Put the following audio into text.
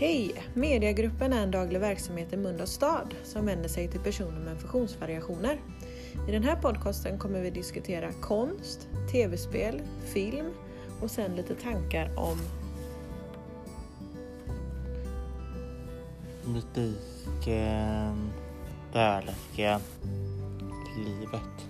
Hej! Mediagruppen är en daglig verksamhet i Mölndals stad som vänder sig till personer med funktionsvariationer. I den här podcasten kommer vi diskutera konst, tv-spel, film och sen lite tankar om musiken, kärleken, livet.